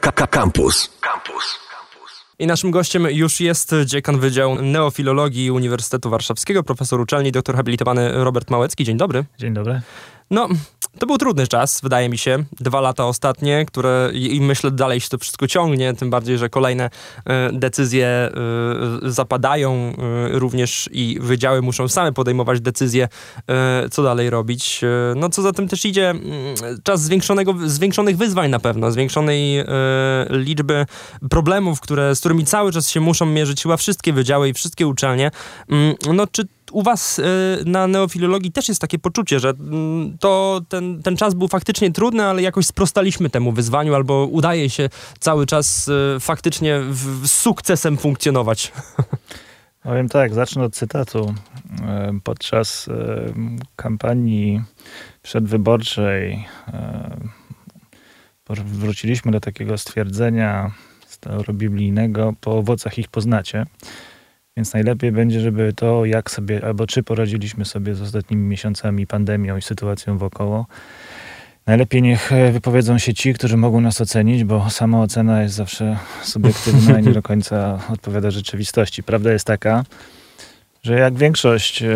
Campus. Campus. I naszym gościem już jest dziekan Wydziału Neofilologii Uniwersytetu Warszawskiego, profesor uczelni, doktor habilitowany Robert Małecki. Dzień dobry. Dzień dobry. No, to był trudny czas, wydaje mi się. Dwa lata ostatnie, które i myślę dalej się to wszystko ciągnie, tym bardziej, że kolejne y, decyzje y, zapadają y, również i wydziały muszą same podejmować decyzje, co dalej robić. no co za tym też idzie, mm, czas zwiększonego, zwiększonych wyzwań na pewno, zwiększonej liczby problemów, które, z którymi cały czas się muszą mierzyć chyba wszystkie wydziały i wszystkie uczelnie. Mm, no czy u was y, na neofilologii też jest takie poczucie, że mm, to ten, ten czas był faktycznie trudny, ale jakoś sprostaliśmy temu wyzwaniu, albo udaje się cały czas y, faktycznie z sukcesem funkcjonować. Powiem tak, zacznę od cytatu. Y, podczas kampanii przedwyborczej wróciliśmy do takiego stwierdzenia staurobiblijnego, po owocach ich poznacie. Więc najlepiej będzie, żeby to, jak sobie, albo czy poradziliśmy sobie z ostatnimi miesiącami pandemią i sytuacją wokoło, najlepiej niech wypowiedzą się ci, którzy mogą nas ocenić, bo sama ocena jest zawsze subiektywna i nie do końca odpowiada rzeczywistości. Prawda jest taka, że jak większość e,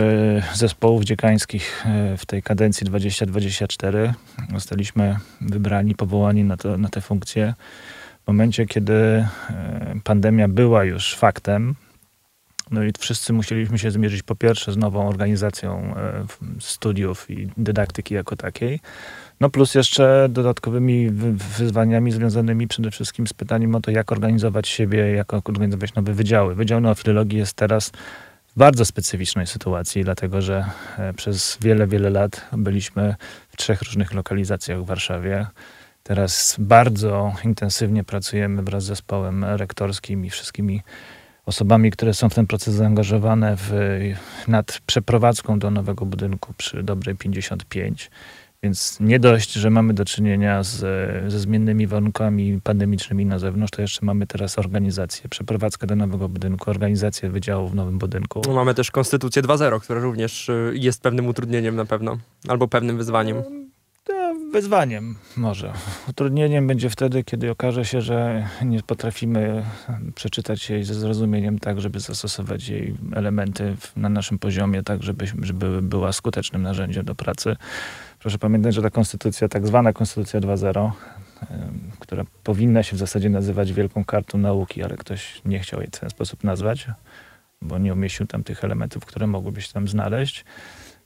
zespołów dziekańskich e, w tej kadencji 2024 zostaliśmy wybrani, powołani na, to, na tę funkcję w momencie, kiedy e, pandemia była już faktem, no i wszyscy musieliśmy się zmierzyć po pierwsze z nową organizacją e, studiów i dydaktyki jako takiej, no plus jeszcze dodatkowymi wyzwaniami związanymi przede wszystkim z pytaniem o to, jak organizować siebie, jak organizować nowe wydziały. Wydział neofilologii jest teraz w bardzo specyficznej sytuacji, dlatego że e, przez wiele, wiele lat byliśmy w trzech różnych lokalizacjach w Warszawie. Teraz bardzo intensywnie pracujemy wraz z zespołem rektorskim i wszystkimi osobami, które są w ten proces zaangażowane w, nad przeprowadzką do nowego budynku przy dobrej 55. Więc nie dość, że mamy do czynienia z, ze zmiennymi warunkami pandemicznymi na zewnątrz, to jeszcze mamy teraz organizację, przeprowadzkę do nowego budynku, organizację wydziału w nowym budynku. No, mamy też Konstytucję 2.0, która również y, jest pewnym utrudnieniem na pewno, albo pewnym wyzwaniem wyzwaniem może. Utrudnieniem będzie wtedy, kiedy okaże się, że nie potrafimy przeczytać jej ze zrozumieniem tak, żeby zastosować jej elementy na naszym poziomie, tak żeby, żeby była skutecznym narzędziem do pracy. Proszę pamiętać, że ta konstytucja, tak zwana konstytucja 2.0, która powinna się w zasadzie nazywać Wielką Kartą Nauki, ale ktoś nie chciał jej w ten sposób nazwać, bo nie umieścił tam tych elementów, które mogłyby się tam znaleźć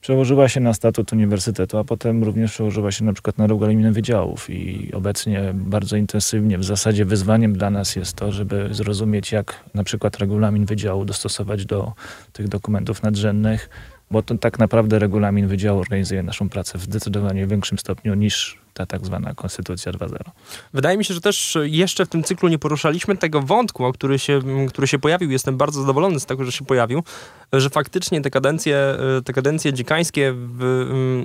przełożyła się na statut uniwersytetu, a potem również przełożyła się na przykład na regulaminy wydziałów. I obecnie bardzo intensywnie, w zasadzie wyzwaniem dla nas jest to, żeby zrozumieć, jak na przykład regulamin wydziału dostosować do tych dokumentów nadrzędnych, bo to tak naprawdę regulamin wydziału organizuje naszą pracę w zdecydowanie większym stopniu niż ta tak zwana Konstytucja 2.0. Wydaje mi się, że też jeszcze w tym cyklu nie poruszaliśmy tego wątku, który się, który się pojawił. Jestem bardzo zadowolony z tego, że się pojawił, że faktycznie te kadencje, te kadencje dziekańskie w,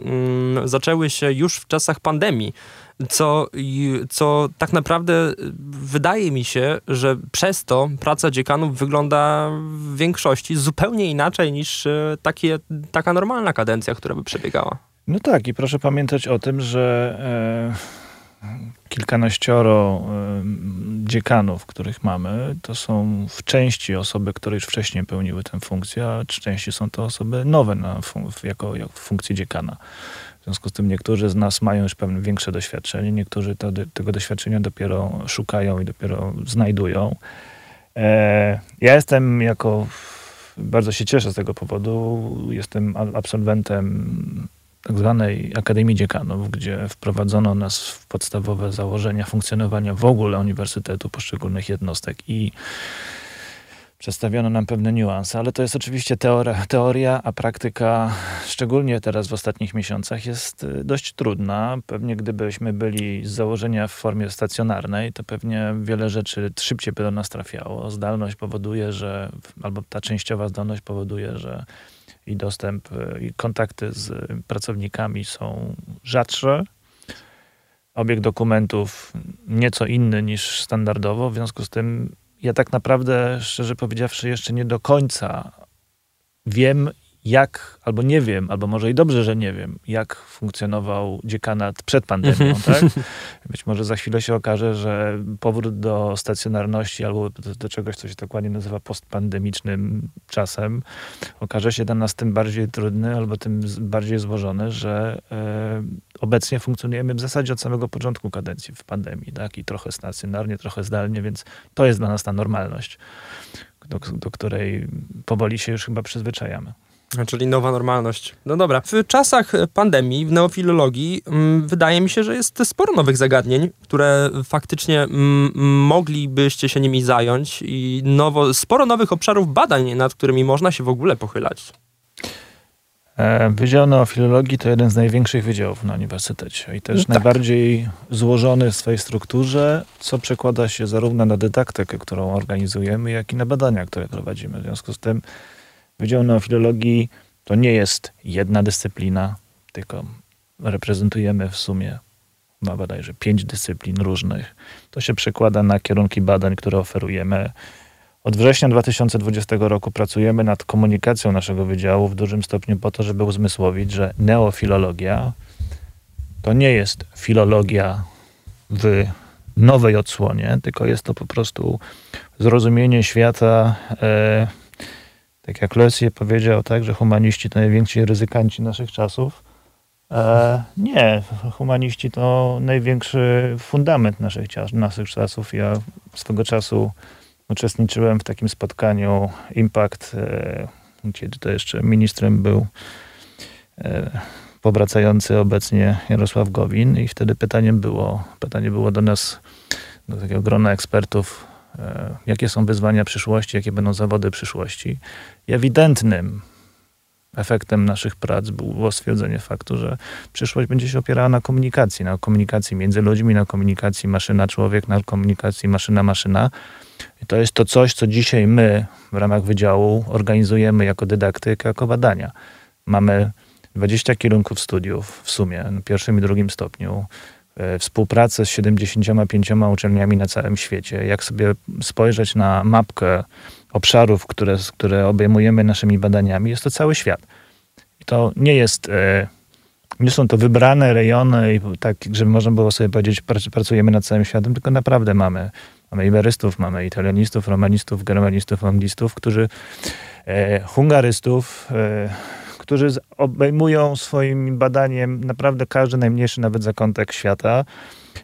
mm, zaczęły się już w czasach pandemii co, co tak naprawdę wydaje mi się, że przez to praca dziekanów wygląda w większości zupełnie inaczej niż e, takie, taka normalna kadencja, która by przebiegała. No tak, i proszę pamiętać o tym, że e, kilkanaścioro e, dziekanów, których mamy, to są w części osoby, które już wcześniej pełniły tę funkcję, a w części są to osoby nowe na fun- jako, jako funkcji dziekana. W związku z tym niektórzy z nas mają już pewne większe doświadczenie, niektórzy to, tego doświadczenia dopiero szukają i dopiero znajdują. E, ja jestem jako, bardzo się cieszę z tego powodu, jestem absolwentem tak zwanej Akademii Dziekanów, gdzie wprowadzono nas w podstawowe założenia funkcjonowania w ogóle uniwersytetu, poszczególnych jednostek i przedstawiono nam pewne niuanse, ale to jest oczywiście teoria, teoria, a praktyka, szczególnie teraz w ostatnich miesiącach, jest y, dość trudna. Pewnie gdybyśmy byli z założenia w formie stacjonarnej, to pewnie wiele rzeczy szybciej by do nas trafiało. Zdalność powoduje, że, albo ta częściowa zdolność powoduje, że i dostęp, y, i kontakty z pracownikami są rzadsze. Obieg dokumentów nieco inny niż standardowo, w związku z tym ja tak naprawdę, szczerze powiedziawszy, jeszcze nie do końca wiem, jak, albo nie wiem, albo może i dobrze, że nie wiem, jak funkcjonował dziekanat przed pandemią, tak? Być może za chwilę się okaże, że powrót do stacjonarności albo do, do czegoś, co się dokładnie nazywa postpandemicznym czasem, okaże się dla nas tym bardziej trudny albo tym bardziej złożony, że e, obecnie funkcjonujemy w zasadzie od samego początku kadencji w pandemii, tak? I trochę stacjonarnie, trochę zdalnie, więc to jest dla nas ta normalność, do, do której powoli się już chyba przyzwyczajamy. Czyli nowa normalność. No dobra. W czasach pandemii, w neofilologii, mm, wydaje mi się, że jest sporo nowych zagadnień, które faktycznie mm, moglibyście się nimi zająć i nowo, sporo nowych obszarów badań, nad którymi można się w ogóle pochylać. E, Wydział neofilologii to jeden z największych wydziałów na uniwersytecie i też tak. najbardziej złożony w swojej strukturze, co przekłada się zarówno na dydaktykę, którą organizujemy, jak i na badania, które prowadzimy. W związku z tym Wydział Neofilologii to nie jest jedna dyscyplina, tylko reprezentujemy w sumie ma bodajże pięć dyscyplin różnych. To się przekłada na kierunki badań, które oferujemy. Od września 2020 roku pracujemy nad komunikacją naszego wydziału w dużym stopniu po to, żeby uzmysłowić, że neofilologia to nie jest filologia w nowej odsłonie, tylko jest to po prostu zrozumienie świata. E, tak jak Leslie powiedział, tak, że humaniści to najwięksi ryzykanci naszych czasów. E, nie, humaniści to największy fundament naszych, naszych czasów. Ja swego czasu uczestniczyłem w takim spotkaniu Impact, e, kiedy to jeszcze ministrem był e, powracający obecnie Jarosław Gowin i wtedy pytaniem było, pytanie było do nas, do takiego grona ekspertów, jakie są wyzwania przyszłości, jakie będą zawody przyszłości. I ewidentnym efektem naszych prac było stwierdzenie faktu, że przyszłość będzie się opierała na komunikacji, na komunikacji między ludźmi, na komunikacji maszyna-człowiek, na komunikacji maszyna-maszyna. I to jest to coś, co dzisiaj my w ramach wydziału organizujemy jako dydaktykę, jako badania. Mamy 20 kierunków studiów w sumie, na pierwszym i drugim stopniu. E, współpracę z 75 uczelniami na całym świecie. Jak sobie spojrzeć na mapkę obszarów, które, które obejmujemy naszymi badaniami, jest to cały świat. I to nie jest, e, nie są to wybrane rejony, tak, żeby można było sobie powiedzieć, pracujemy nad całym światem, tylko naprawdę mamy, mamy iberystów, mamy italianistów, romanistów, germanistów, anglistów, którzy, e, hungarystów, którzy obejmują swoim badaniem naprawdę każdy najmniejszy nawet zakątek świata.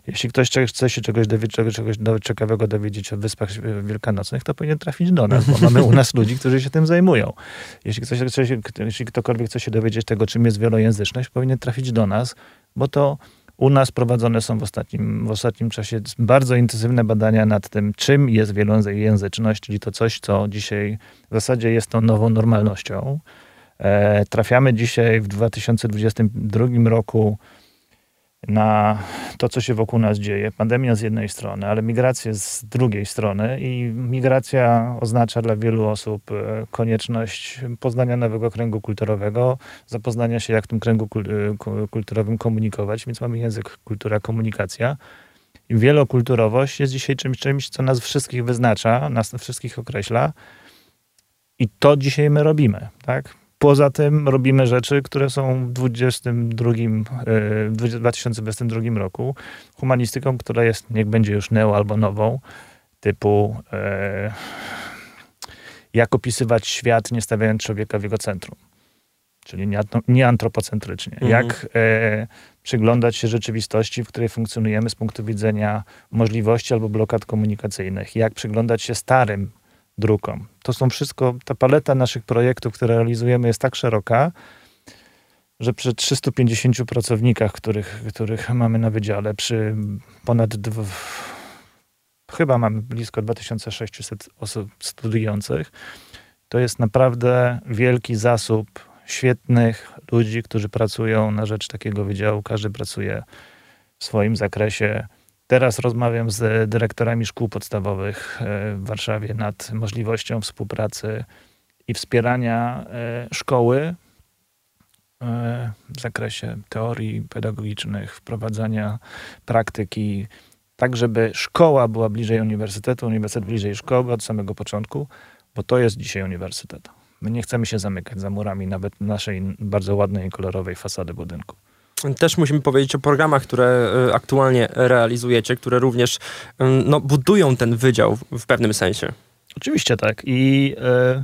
Jeśli ktoś chce się czegoś, dowiedzieć, czegoś ciekawego dowiedzieć o Wyspach Wielkanocnych, to powinien trafić do nas, bo mamy u nas ludzi, którzy się tym zajmują. Jeśli, ktoś chce się, jeśli ktokolwiek chce się dowiedzieć tego, czym jest wielojęzyczność, powinien trafić do nas, bo to u nas prowadzone są w ostatnim, w ostatnim czasie bardzo intensywne badania nad tym, czym jest wielojęzyczność, czyli to coś, co dzisiaj w zasadzie jest tą nową normalnością. E, trafiamy dzisiaj w 2022 roku na to, co się wokół nas dzieje. Pandemia z jednej strony, ale migracja z drugiej strony i migracja oznacza dla wielu osób e, konieczność poznania nowego kręgu kulturowego, zapoznania się, jak w tym kręgu e, kulturowym komunikować, więc mamy język, kultura, komunikacja. I wielokulturowość jest dzisiaj czymś, czymś, co nas wszystkich wyznacza, nas wszystkich określa. I to dzisiaj my robimy, tak? Poza tym robimy rzeczy, które są w 22, e, w 2022 roku humanistyką, która jest, niech będzie już neo albo nową, typu e, jak opisywać świat, nie stawiając człowieka w jego centrum. Czyli nie, nie antropocentrycznie. Mhm. Jak e, przyglądać się rzeczywistości, w której funkcjonujemy z punktu widzenia możliwości albo blokad komunikacyjnych. Jak przyglądać się starym drukom. To są wszystko, ta paleta naszych projektów, które realizujemy jest tak szeroka, że przy 350 pracownikach, których, których mamy na wydziale, przy ponad dw... chyba mamy blisko 2600 osób studiujących, to jest naprawdę wielki zasób świetnych ludzi, którzy pracują na rzecz takiego wydziału. Każdy pracuje w swoim zakresie. Teraz rozmawiam z dyrektorami szkół podstawowych e, w Warszawie nad możliwością współpracy i wspierania e, szkoły e, w zakresie teorii pedagogicznych, wprowadzania praktyki, tak żeby szkoła była bliżej uniwersytetu, uniwersytet bliżej szkoły od samego początku, bo to jest dzisiaj uniwersytet. My nie chcemy się zamykać za murami nawet naszej bardzo ładnej i kolorowej fasady budynku. Też musimy powiedzieć o programach, które y, aktualnie realizujecie, które również y, no, budują ten wydział w pewnym sensie. Oczywiście tak. I e,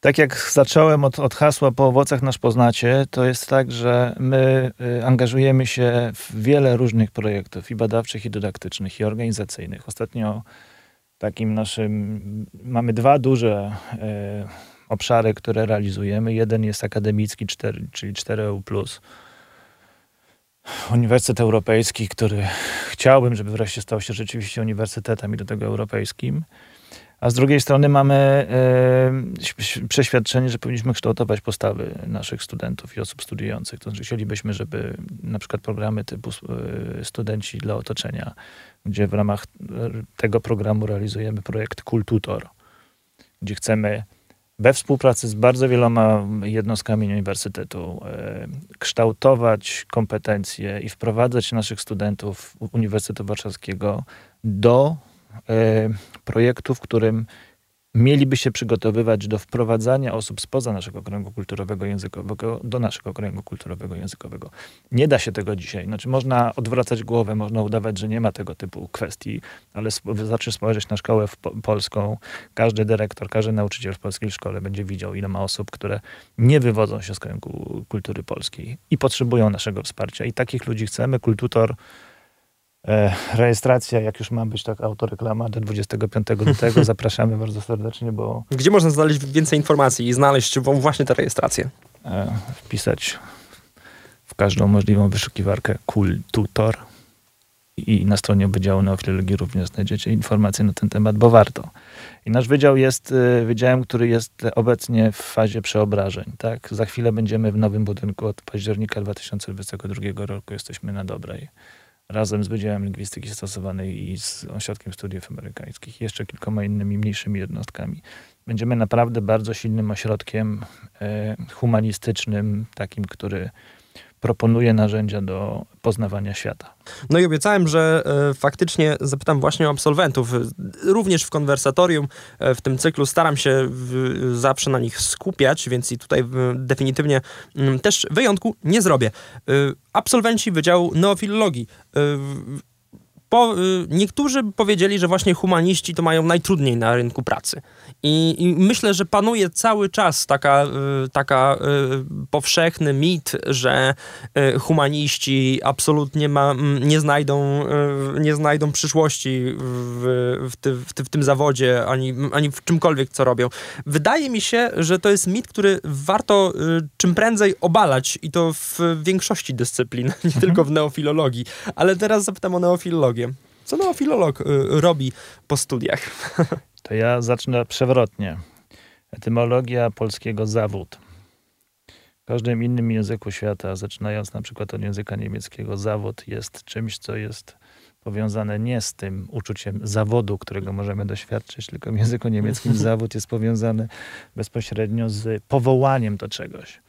tak jak zacząłem od, od hasła po owocach nasz poznacie, to jest tak, że my angażujemy się w wiele różnych projektów i badawczych, i dydaktycznych, i organizacyjnych. Ostatnio takim naszym, mamy dwa duże e, obszary, które realizujemy. Jeden jest akademicki, 4, czyli 4EU+, Uniwersytet Europejski, który chciałbym, żeby wreszcie stał się rzeczywiście uniwersytetem i do tego europejskim. A z drugiej strony mamy e, przeświadczenie, że powinniśmy kształtować postawy naszych studentów i osób studiujących. To znaczy chcielibyśmy, żeby na przykład programy typu e, studenci dla otoczenia, gdzie w ramach e, tego programu realizujemy projekt Kultutor, gdzie chcemy we współpracy z bardzo wieloma jednostkami uniwersytetu e, kształtować kompetencje i wprowadzać naszych studentów Uniwersytetu Warszawskiego do e, projektu, w którym mieliby się przygotowywać do wprowadzania osób spoza naszego kręgu kulturowego językowego do naszego kręgu kulturowego językowego. Nie da się tego dzisiaj. Znaczy, można odwracać głowę, można udawać, że nie ma tego typu kwestii, ale wystarczy spojrzeć na szkołę po polską. Każdy dyrektor, każdy nauczyciel w polskiej szkole będzie widział, ile ma osób, które nie wywodzą się z kręgu kultury polskiej i potrzebują naszego wsparcia. I takich ludzi chcemy. Kultutor rejestracja, jak już ma być tak autoreklama, do 25 lutego. Zapraszamy bardzo serdecznie, bo... Gdzie można znaleźć więcej informacji i znaleźć właśnie tę rejestrację? E, wpisać w każdą możliwą wyszukiwarkę Kultutor i na stronie Wydziału Neofilologii również znajdziecie informacje na ten temat, bo warto. I nasz wydział jest e, wydziałem, który jest obecnie w fazie przeobrażeń. Tak? Za chwilę będziemy w nowym budynku od października 2022 roku. Jesteśmy na dobrej razem z Wydziałem Lingwistyki Stosowanej i z Ośrodkiem Studiów Amerykańskich, jeszcze kilkoma innymi mniejszymi jednostkami. Będziemy naprawdę bardzo silnym ośrodkiem e, humanistycznym, takim, który proponuje narzędzia do poznawania świata. No i obiecałem, że e, faktycznie zapytam właśnie o absolwentów. Również w konwersatorium e, w tym cyklu staram się zawsze na nich skupiać, więc i tutaj definitywnie m, mm, też wyjątku nie zrobię. E, absolwenci Wydziału Neofilologii. E, po, niektórzy powiedzieli, że właśnie humaniści to mają najtrudniej na rynku pracy. I, I, myślę, że panuje cały czas taka, y, taka y, powszechny mit, że humaniści absolutnie ma, nie, znajdą, nie znajdą przyszłości w, w, ty, w, ty, w, tym zawodzie, ani, ani w czymkolwiek, co robią. Wydaje mi się, że to jest mit, który warto czym prędzej obalać i to w większości dyscyplin, nie mhm. tylko w neofilologii. Ale teraz zapytam o neofilologię. Co neofilolog y, robi po studiach? To ja zacznę przewrotnie. Etymologia polskiego zawód. W każdym innym języku świata, zaczynając na przykład od języka niemieckiego, zawód jest czymś, co jest powiązane nie z tym uczuciem zawodu, którego możemy doświadczyć, tylko w języku niemieckim zawód jest powiązany bezpośrednio z powołaniem do czegoś.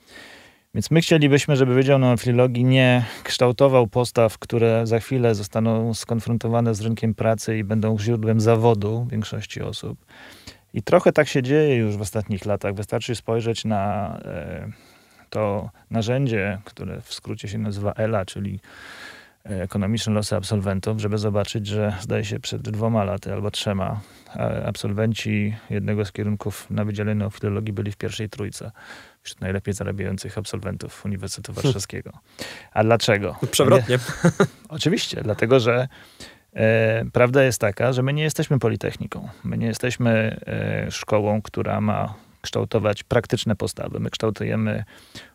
Więc my chcielibyśmy, żeby Wydział Neofilologii nie kształtował postaw, które za chwilę zostaną skonfrontowane z rynkiem pracy i będą źródłem zawodu większości osób. I trochę tak się dzieje już w ostatnich latach. Wystarczy spojrzeć na e, to narzędzie, które w skrócie się nazywa ELA, czyli ekonomiczne losy absolwentów, żeby zobaczyć, że zdaje się przed dwoma laty albo trzema absolwenci jednego z kierunków na Wydziale Neofilologii byli w pierwszej trójce wśród najlepiej zarabiających absolwentów Uniwersytetu Warszawskiego. A dlaczego? Przewrotnie. Oczywiście, dlatego że e, prawda jest taka, że my nie jesteśmy politechniką. My nie jesteśmy e, szkołą, która ma kształtować praktyczne postawy. My kształtujemy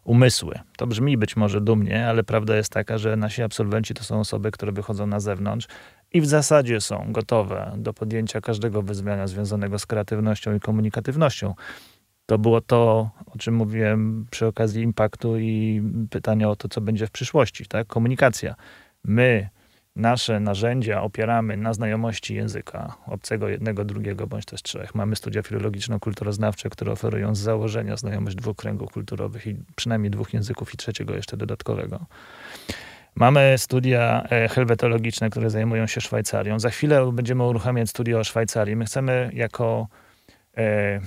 umysły. To brzmi być może dumnie, ale prawda jest taka, że nasi absolwenci to są osoby, które wychodzą na zewnątrz i w zasadzie są gotowe do podjęcia każdego wyzwania związanego z kreatywnością i komunikatywnością. To było to, o czym mówiłem przy okazji impaktu i pytania o to, co będzie w przyszłości, tak? Komunikacja. My nasze narzędzia opieramy na znajomości języka obcego, jednego, drugiego bądź też trzech. Mamy studia filologiczno-kulturoznawcze, które oferują z założenia znajomość dwóch kręgów kulturowych i przynajmniej dwóch języków i trzeciego jeszcze dodatkowego. Mamy studia e, helwetologiczne, które zajmują się Szwajcarią. Za chwilę będziemy uruchamiać studia o Szwajcarii. My chcemy jako e,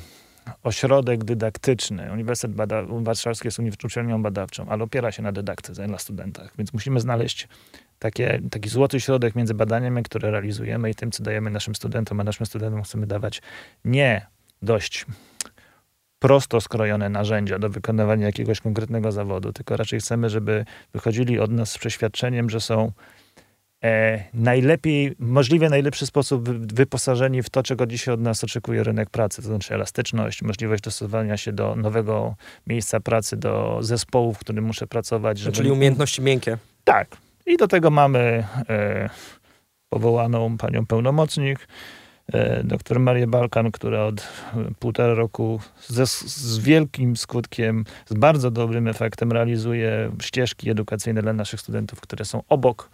ośrodek dydaktyczny. Uniwersytet Bada Warszawski jest uczelnią badawczą, ale opiera się na dydaktyce dla studentach, więc musimy znaleźć takie, taki złoty środek między badaniami, które realizujemy i tym, co dajemy naszym studentom, a naszym studentom chcemy dawać nie dość prosto skrojone narzędzia do wykonywania jakiegoś konkretnego zawodu, tylko raczej chcemy, żeby wychodzili od nas z przeświadczeniem, że są najlepiej, możliwie najlepszy sposób wyposażeni w to, czego dzisiaj od nas oczekuje rynek pracy, to znaczy elastyczność, możliwość dostosowania się do nowego miejsca pracy, do zespołu, w którym muszę pracować. Żeby... Czyli umiejętności miękkie. Tak. I do tego mamy e, powołaną panią pełnomocnik, E, doktor Marię Balkan, która od półtora roku ze, z wielkim skutkiem, z bardzo dobrym efektem realizuje ścieżki edukacyjne dla naszych studentów, które są obok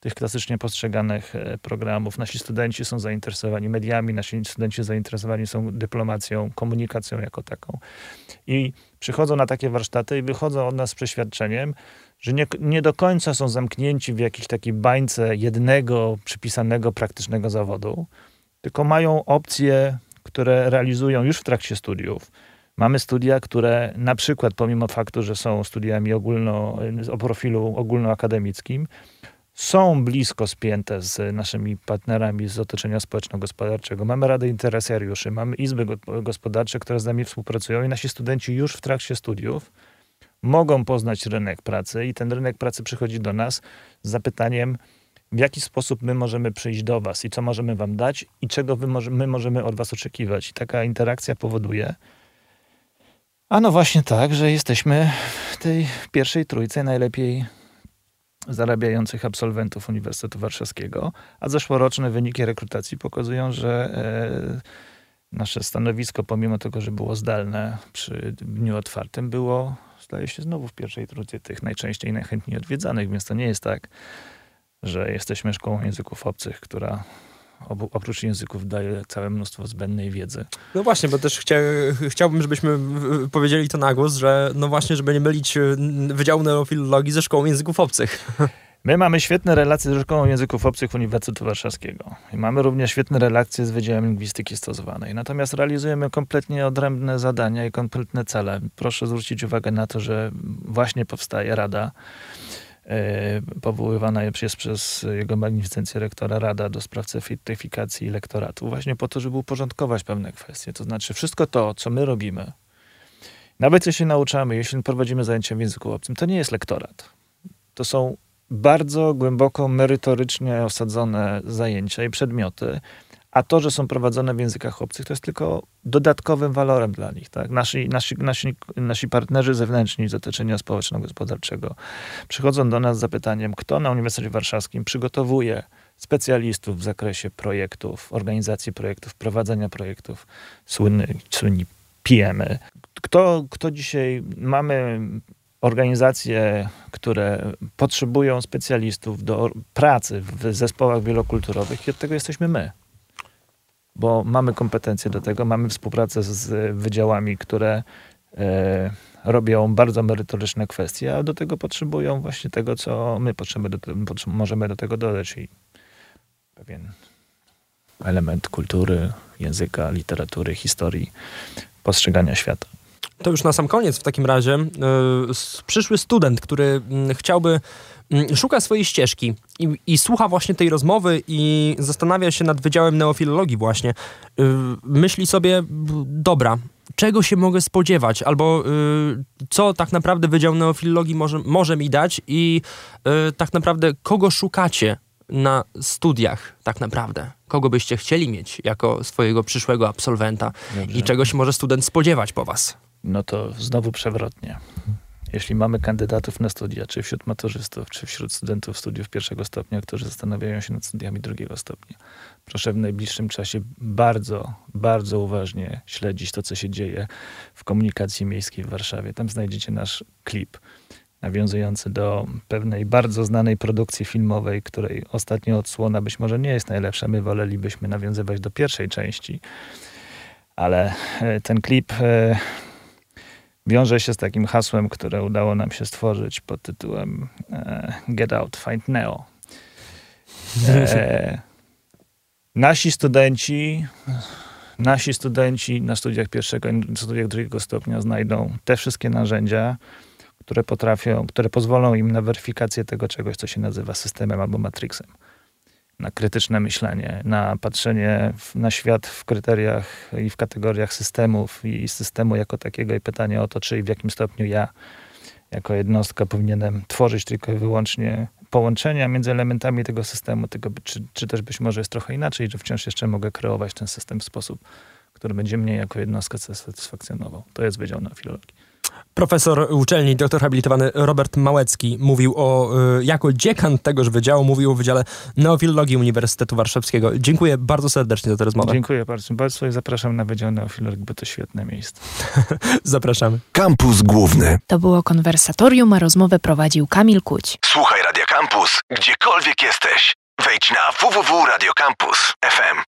tych klasycznie postrzeganych e, programów. Nasi studenci są zainteresowani mediami, nasi studenci zainteresowani są dyplomacją, komunikacją jako taką. I przychodzą na takie warsztaty i wychodzą od nas z przeświadczeniem, że nie, nie do końca są zamknięci w jakiejś takiej bańce jednego przypisanego praktycznego zawodu, tylko mają opcje, które realizują już w trakcie studiów. Mamy studia, które na przykład, pomimo faktu, że są studiami ogólno, o profilu ogólnoakademickim, są blisko spięte z naszymi partnerami z otoczenia społeczno-gospodarczego. Mamy Radę Interesariuszy, mamy izby gospodarcze, które z nami współpracują i nasi studenci już w trakcie studiów mogą poznać rynek pracy i ten rynek pracy przychodzi do nas z zapytaniem, w jaki sposób my możemy przyjść do Was i co możemy Wam dać i czego może, my możemy od Was oczekiwać. I taka interakcja powoduje, a no właśnie tak, że jesteśmy w tej pierwszej trójce najlepiej zarabiających absolwentów Uniwersytetu Warszawskiego, a zeszłoroczne wyniki rekrutacji pokazują, że e, nasze stanowisko, pomimo tego, że było zdalne przy dniu otwartym, było, zdaje się, znowu w pierwszej trójce tych najczęściej najchętniej odwiedzanych, więc to nie jest tak, że jesteśmy szkołą języków obcych, która oprócz języków daje całe mnóstwo zbędnej wiedzy. No właśnie, bo też chcia, chciałbym, żebyśmy powiedzieli to na głos, że no właśnie, żeby nie mylić y, Wydziału Neofilologii ze Szkołą Języków Obcych. My mamy świetne relacje ze Szkołą Języków Obcych Uniwersytetu Warszawskiego. I mamy również świetne relacje z Wydziałem Lingwistyki Stosowanej. Natomiast realizujemy kompletnie odrębne zadania i kompletne cele. Proszę zwrócić uwagę na to, że właśnie powstaje Rada powoływana jest przez jego magnificencję rektora Rada do spraw certyfikacji lektoratu, właśnie po to, żeby uporządkować pewne kwestie. To znaczy wszystko to, co my robimy, nawet jeśli nauczamy, jeśli prowadzimy zajęcia w języku obcym, to nie jest lektorat. To są bardzo głęboko merytorycznie osadzone zajęcia i przedmioty, a to, że są prowadzone w językach obcych, to jest tylko dodatkowym walorem dla nich. Tak? Nasi, nasi, nasi, nasi partnerzy zewnętrzni z otoczenia społeczno-gospodarczego przychodzą do nas z zapytaniem, kto na Uniwersytecie Warszawskim przygotowuje specjalistów w zakresie projektów, organizacji projektów, prowadzenia projektów, słynny, słynni PM. -y. Kto, kto dzisiaj mamy organizacje, które potrzebują specjalistów do pracy w zespołach wielokulturowych i od tego jesteśmy my bo mamy kompetencje do tego, mamy współpracę z wydziałami, które e, robią bardzo merytoryczne kwestie, a do tego potrzebują właśnie tego, co my potrzebujemy do, możemy do tego dodać i pewien element kultury, języka, literatury, historii, postrzegania świata. To już na sam koniec w takim razie. Yy, przyszły student, który chciałby szuka swojej ścieżki i, i, słucha właśnie tej rozmowy i zastanawia się nad Wydziałem Neofilologii właśnie. Yy, myśli sobie, dobra, czego się mogę spodziewać, albo yy, co tak naprawdę Wydział Neofilologii może, może mi dać i yy, tak naprawdę kogo szukacie na studiach tak naprawdę? Kogo byście chcieli mieć jako swojego przyszłego absolwenta Dobrze. i czego się może student spodziewać po was? No to znowu przewrotnie jeśli mamy kandydatów na studia, czy wśród maturzystów, czy wśród studentów studiów pierwszego stopnia, którzy zastanawiają się nad studiami drugiego stopnia, proszę w najbliższym czasie bardzo, bardzo uważnie śledzić to, co się dzieje w komunikacji miejskiej w Warszawie. Tam znajdziecie nasz klip nawiązujący do pewnej bardzo znanej produkcji filmowej, której ostatnia odsłona być może nie jest najlepsza. My wolelibyśmy nawiązywać do pierwszej części, ale e, ten klip e, wiąże się z takim hasłem, które udało nam się stworzyć pod tytułem e, Get Out, Find Neo. E, nasi studenci nasi studenci na studiach pierwszego i studiach drugiego stopnia znajdą te wszystkie narzędzia, które potrafią, które pozwolą im na weryfikację tego czegoś, co się nazywa systemem albo matrixem. Na krytyczne myślenie, na patrzenie w, na świat w kryteriach i w kategoriach systemów i systemu jako takiego i pytanie o to, czy i w jakim stopniu ja jako jednostka powinienem tworzyć tylko i wyłącznie połączenia między elementami tego systemu, tego, czy, czy też być może jest trochę inaczej, że wciąż jeszcze mogę kreować ten system w sposób, który będzie mnie jako jednostkę satysfakcjonował. To jest Wydział Neofilologii. Profesor uczelni, doktor habilitowany Robert Małecki mówił o, y, jako dziekan tegoż wydziału, mówił o Wydziale Neofilologii Uniwersytetu Warszawskiego. Dziękuję bardzo serdecznie za tę rozmowę. Dziękuję bardzo, bardzo i zapraszam na Wydział Neofilologii, bo to świetne miejsce. Zapraszamy. Kampus Główny. To było konwersatorium, a rozmowę prowadził Kamil Kuć. Słuchaj Radio Campus, gdziekolwiek jesteś. Wejdź na www.radiocampus.fm.